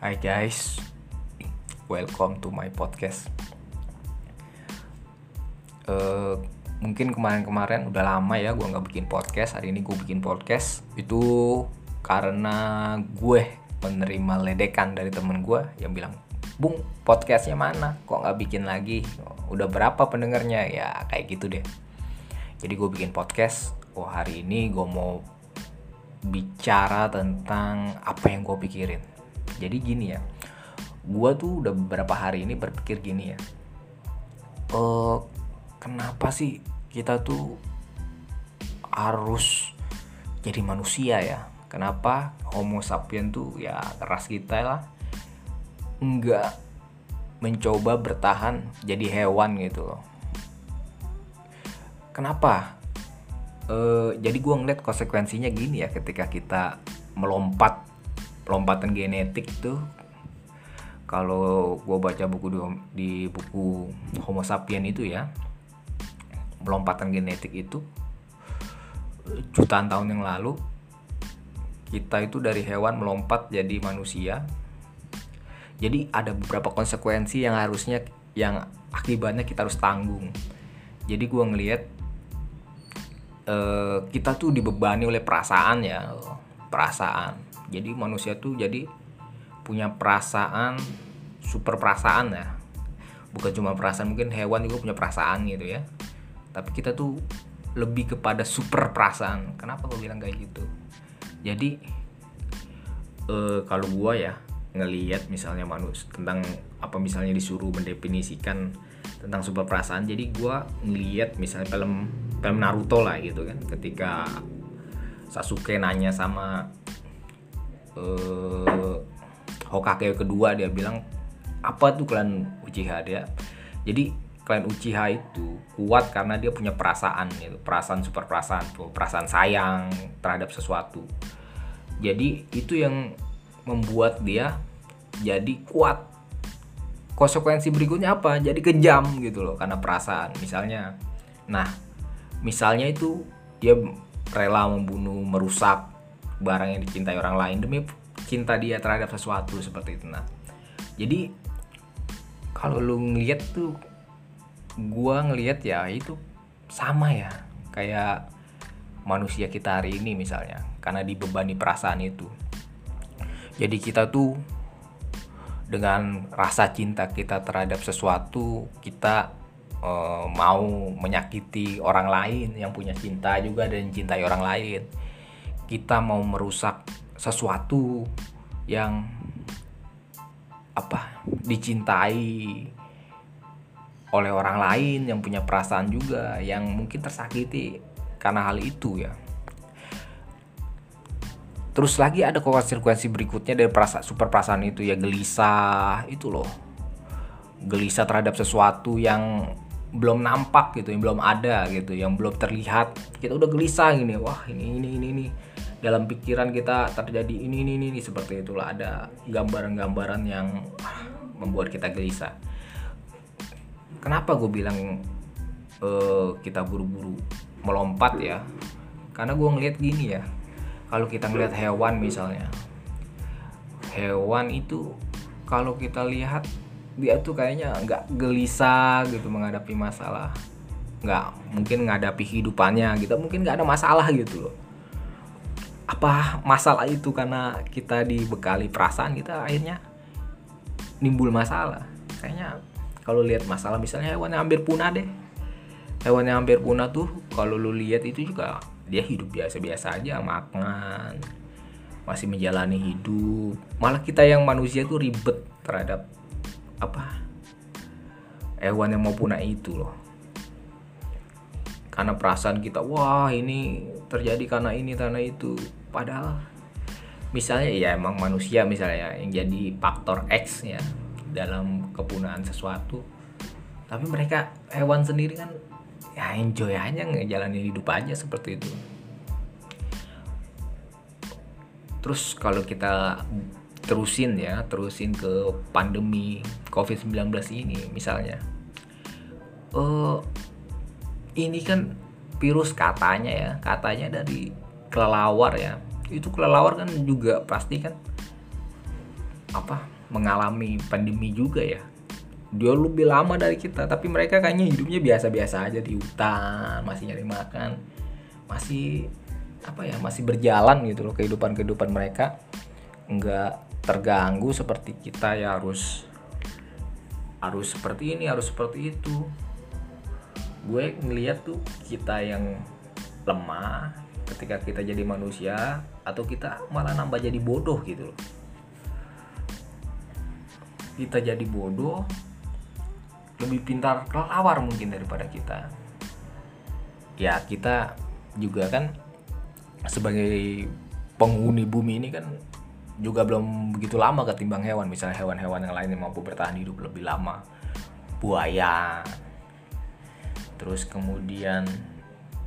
Hai guys, welcome to my podcast. Uh, mungkin kemarin-kemarin udah lama ya gue nggak bikin podcast. Hari ini gue bikin podcast itu karena gue menerima ledekan dari temen gue yang bilang, Bung podcastnya mana? Kok nggak bikin lagi? Udah berapa pendengarnya? Ya kayak gitu deh. Jadi gue bikin podcast. Oh hari ini gue mau bicara tentang apa yang gue pikirin. Jadi gini ya, gue tuh udah beberapa hari ini berpikir gini ya. Uh, kenapa sih kita tuh harus jadi manusia ya? Kenapa Homo sapien tuh ya ras kita lah nggak mencoba bertahan jadi hewan gitu loh. Kenapa? uh, jadi gue ngeliat konsekuensinya gini ya ketika kita melompat lompatan genetik tuh. Kalau gue baca buku di, di buku Homo sapien itu ya lompatan genetik itu jutaan tahun yang lalu kita itu dari hewan melompat jadi manusia. Jadi ada beberapa konsekuensi yang harusnya yang akibatnya kita harus tanggung. Jadi gue ngelihat uh, kita tuh dibebani oleh perasaan ya perasaan jadi manusia tuh jadi punya perasaan super perasaan ya. Bukan cuma perasaan mungkin hewan juga punya perasaan gitu ya. Tapi kita tuh lebih kepada super perasaan. Kenapa gue bilang kayak gitu? Jadi uh, kalau gua ya ngelihat misalnya manusia tentang apa misalnya disuruh mendefinisikan tentang super perasaan jadi gua ngelihat misalnya film film Naruto lah gitu kan. Ketika Sasuke nanya sama uh, Hokage kedua dia bilang apa tuh klan Uchiha dia? Jadi klan Uchiha itu kuat karena dia punya perasaan gitu. Perasaan super perasaan perasaan sayang terhadap sesuatu. Jadi itu yang membuat dia jadi kuat. Konsekuensi berikutnya apa? Jadi kejam gitu loh karena perasaan. Misalnya nah misalnya itu dia rela membunuh merusak barang yang dicintai orang lain demi cinta dia terhadap sesuatu seperti itu nah jadi kalau lu ngeliat tuh gua ngeliat ya itu sama ya. Kayak manusia kita hari ini misalnya karena dibebani perasaan itu. Jadi kita tuh dengan rasa cinta kita terhadap sesuatu kita uh, mau menyakiti orang lain yang punya cinta juga dan cintai orang lain kita mau merusak sesuatu yang apa dicintai oleh orang lain yang punya perasaan juga yang mungkin tersakiti karena hal itu ya. Terus lagi ada konsekuensi berikutnya dari perasaan super perasaan itu ya gelisah itu loh. Gelisah terhadap sesuatu yang belum nampak gitu yang belum ada gitu yang belum terlihat. Kita udah gelisah gini wah ini ini ini ini. Dalam pikiran kita terjadi ini ini ini, ini. seperti itulah ada gambaran-gambaran yang membuat kita gelisah. Kenapa gue bilang uh, kita buru-buru melompat ya? Karena gue ngeliat gini ya kalau kita ngeliat hewan misalnya hewan itu kalau kita lihat dia tuh kayaknya nggak gelisah gitu menghadapi masalah. Nggak mungkin menghadapi hidupannya gitu. Mungkin nggak ada masalah gitu loh. Apa masalah itu karena kita dibekali perasaan kita akhirnya nimbul masalah? Kayaknya kalau lihat masalah misalnya hewan yang hampir punah deh. Hewan yang hampir punah tuh kalau lu lihat itu juga dia hidup biasa-biasa aja makan masih menjalani hidup. Malah kita yang manusia tuh ribet terhadap apa hewan yang mau punah itu loh. Karena perasaan kita wah ini terjadi karena ini karena itu. Padahal misalnya ya emang manusia misalnya yang jadi faktor X ya dalam kepunahan sesuatu. Tapi mereka hewan sendiri kan ya enjoy aja ngejalanin hidup aja seperti itu. Terus kalau kita terusin ya terusin ke pandemi COVID-19 ini misalnya. Uh, ini kan virus katanya ya katanya dari kelelawar ya. Itu kelelawar kan juga pasti kan apa mengalami pandemi juga ya. Dia lebih lama dari kita tapi mereka kayaknya hidupnya biasa-biasa aja di hutan masih nyari makan masih apa ya masih berjalan gitu loh kehidupan kehidupan mereka. Nggak terganggu seperti kita ya harus harus seperti ini harus seperti itu. Gue ngeliat tuh kita yang lemah ketika kita jadi manusia atau kita malah nambah jadi bodoh gitu loh. Kita jadi bodoh lebih pintar kelawar mungkin daripada kita. Ya kita juga kan sebagai penghuni bumi ini kan juga belum begitu lama ketimbang hewan. Misalnya hewan-hewan yang lain yang mampu bertahan hidup lebih lama. Buaya. Terus kemudian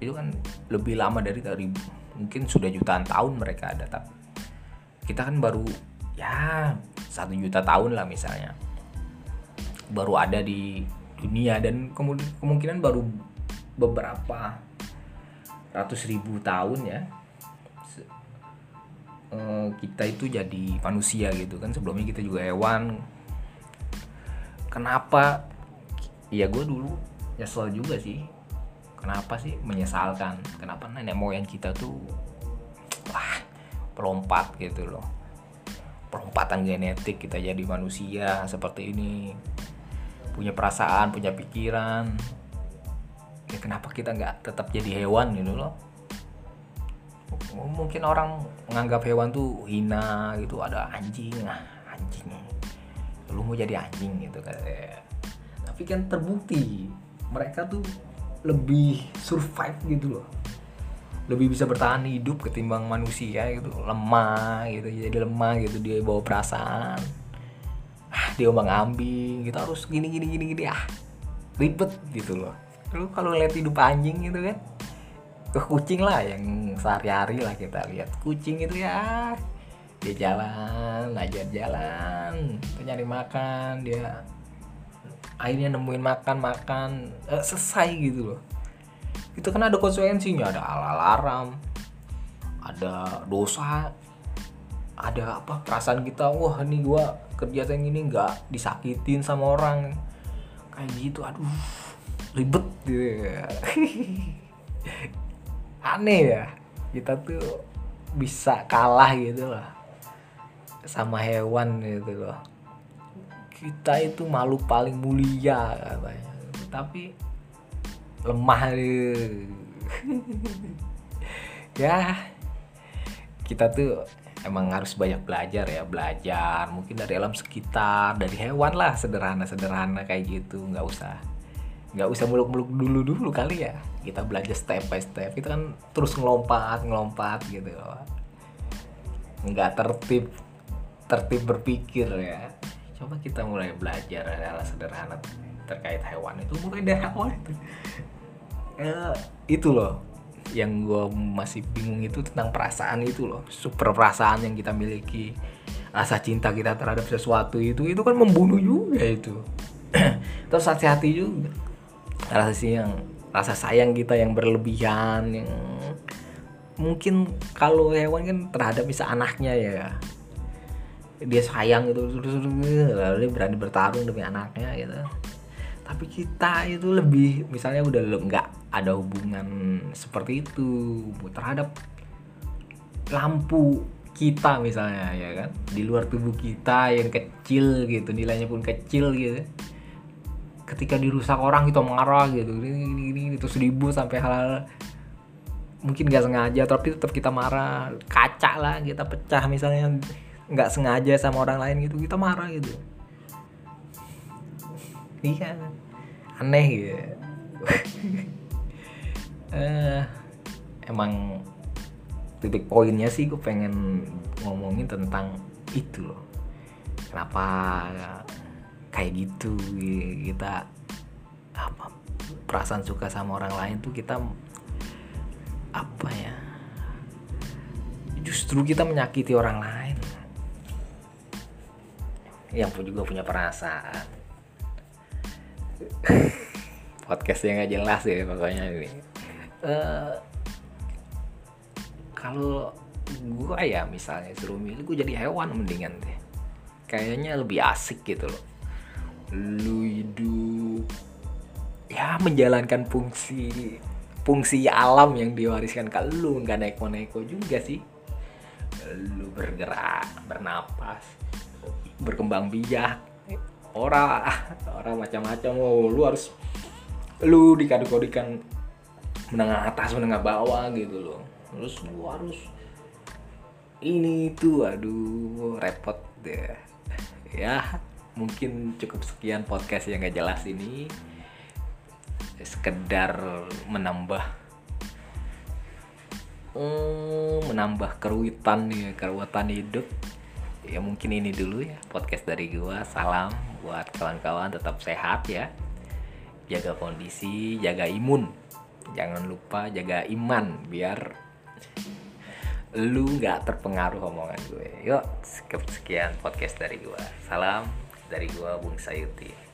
itu kan lebih lama dari dari mungkin sudah jutaan tahun mereka ada tapi kita kan baru ya satu juta tahun lah misalnya. Baru ada di dunia dan kemungkinan baru beberapa ratus ribu tahun ya eh, kita itu jadi manusia gitu kan. Sebelumnya kita juga hewan. Kenapa? Ya gue dulu nyesel juga sih. Kenapa sih menyesalkan? Kenapa nenek moyang kita tuh wah pelompat gitu loh. Pelompatan genetik kita jadi manusia seperti ini. Punya perasaan punya pikiran. Ya kenapa kita nggak tetap jadi hewan gitu loh mungkin orang menganggap hewan tuh hina gitu ada anjing ah anjing. Lu mau jadi anjing gitu kan tapi kan terbukti mereka tuh lebih survive gitu loh. Lebih bisa bertahan hidup ketimbang manusia gitu lemah gitu jadi lemah gitu dia bawa perasaan. Dia ombang ambing kita harus gini gini gini gini ah ribet gitu loh. Lu kalau lihat hidup anjing gitu kan ke kucing lah yang sehari-hari lah kita lihat. Kucing itu ya dia jalan aja jalan. Dia nyari makan dia akhirnya nemuin makan makan eh, selesai gitu loh. Itu kan ada konsekuensinya ada alarm ada dosa ada apa perasaan kita wah ini gua kerja yang ini nggak disakitin sama orang. Kayak gitu aduh ribet gitu ya. aneh ya. Kita tuh bisa kalah gitu loh. Sama hewan gitu loh. Kita itu malu paling mulia katanya. Tapi lemah ya kita tuh emang harus banyak belajar ya. Belajar mungkin dari alam sekitar dari hewan lah sederhana sederhana kayak gitu. Nggak usah nggak usah muluk-muluk dulu dulu kali ya. Kita belajar step by step. Itu kan terus ngelompat ngelompat gitu. Nggak tertib tertib berpikir ya. Coba kita mulai belajar hal sederhana terkait hewan itu. Mulai dari awal itu. Eh, itu loh yang gue masih bingung itu tentang perasaan itu loh. Super perasaan yang kita miliki. Rasa cinta kita terhadap sesuatu itu itu kan membunuh juga itu. Terus hati-hati juga rasa yang rasa sayang kita yang berlebihan yang mungkin kalau hewan kan terhadap bisa anaknya ya. Dia sayang gitu lalu dia berani bertarung demi anaknya gitu. Tapi kita itu lebih misalnya udah nggak ada hubungan seperti itu terhadap lampu kita misalnya ya kan? Di luar tubuh kita yang kecil gitu nilainya pun kecil gitu ketika dirusak orang kita marah gitu. Ini itu seribu sampai hal, mungkin nggak sengaja tapi tetap kita marah. Kaca lah kita pecah misalnya. Nggak sengaja sama orang lain gitu kita marah gitu. Iya. Aneh gitu. Uh, emang titik poinnya sih gue pengen ngomongin tentang itu loh. Kenapa kayak gitu kita apa perasaan suka sama orang lain tuh kita apa ya justru kita menyakiti orang lain. Yang pun juga punya perasaan. Podcastnya nggak jelas ya pokoknya ini. Uh, kalau gue ya misalnya suruh milih gue jadi hewan mendingan deh. Kayaknya lebih asik gitu loh lu hidup ya menjalankan fungsi fungsi alam yang diwariskan ke lu. Nggak naik neko juga sih. Lu bergerak bernapas berkembang biak orang orang macam-macam. Oh lu harus lu dikadu-kadukan menengah atas menengah bawah gitu loh. Terus lu harus ini tuh aduh repot deh. Ya mungkin cukup sekian podcast yang gak jelas ini. Sekedar menambah hmm, menambah keruitan nih keruitan hidup. Ya mungkin ini dulu ya podcast dari gua. Salam buat kawan-kawan tetap sehat ya. Jaga kondisi jaga imun. Jangan lupa jaga iman biar lu nggak terpengaruh omongan gue. Yuk sekian podcast dari gua. Salam dari gua Bung Sayuti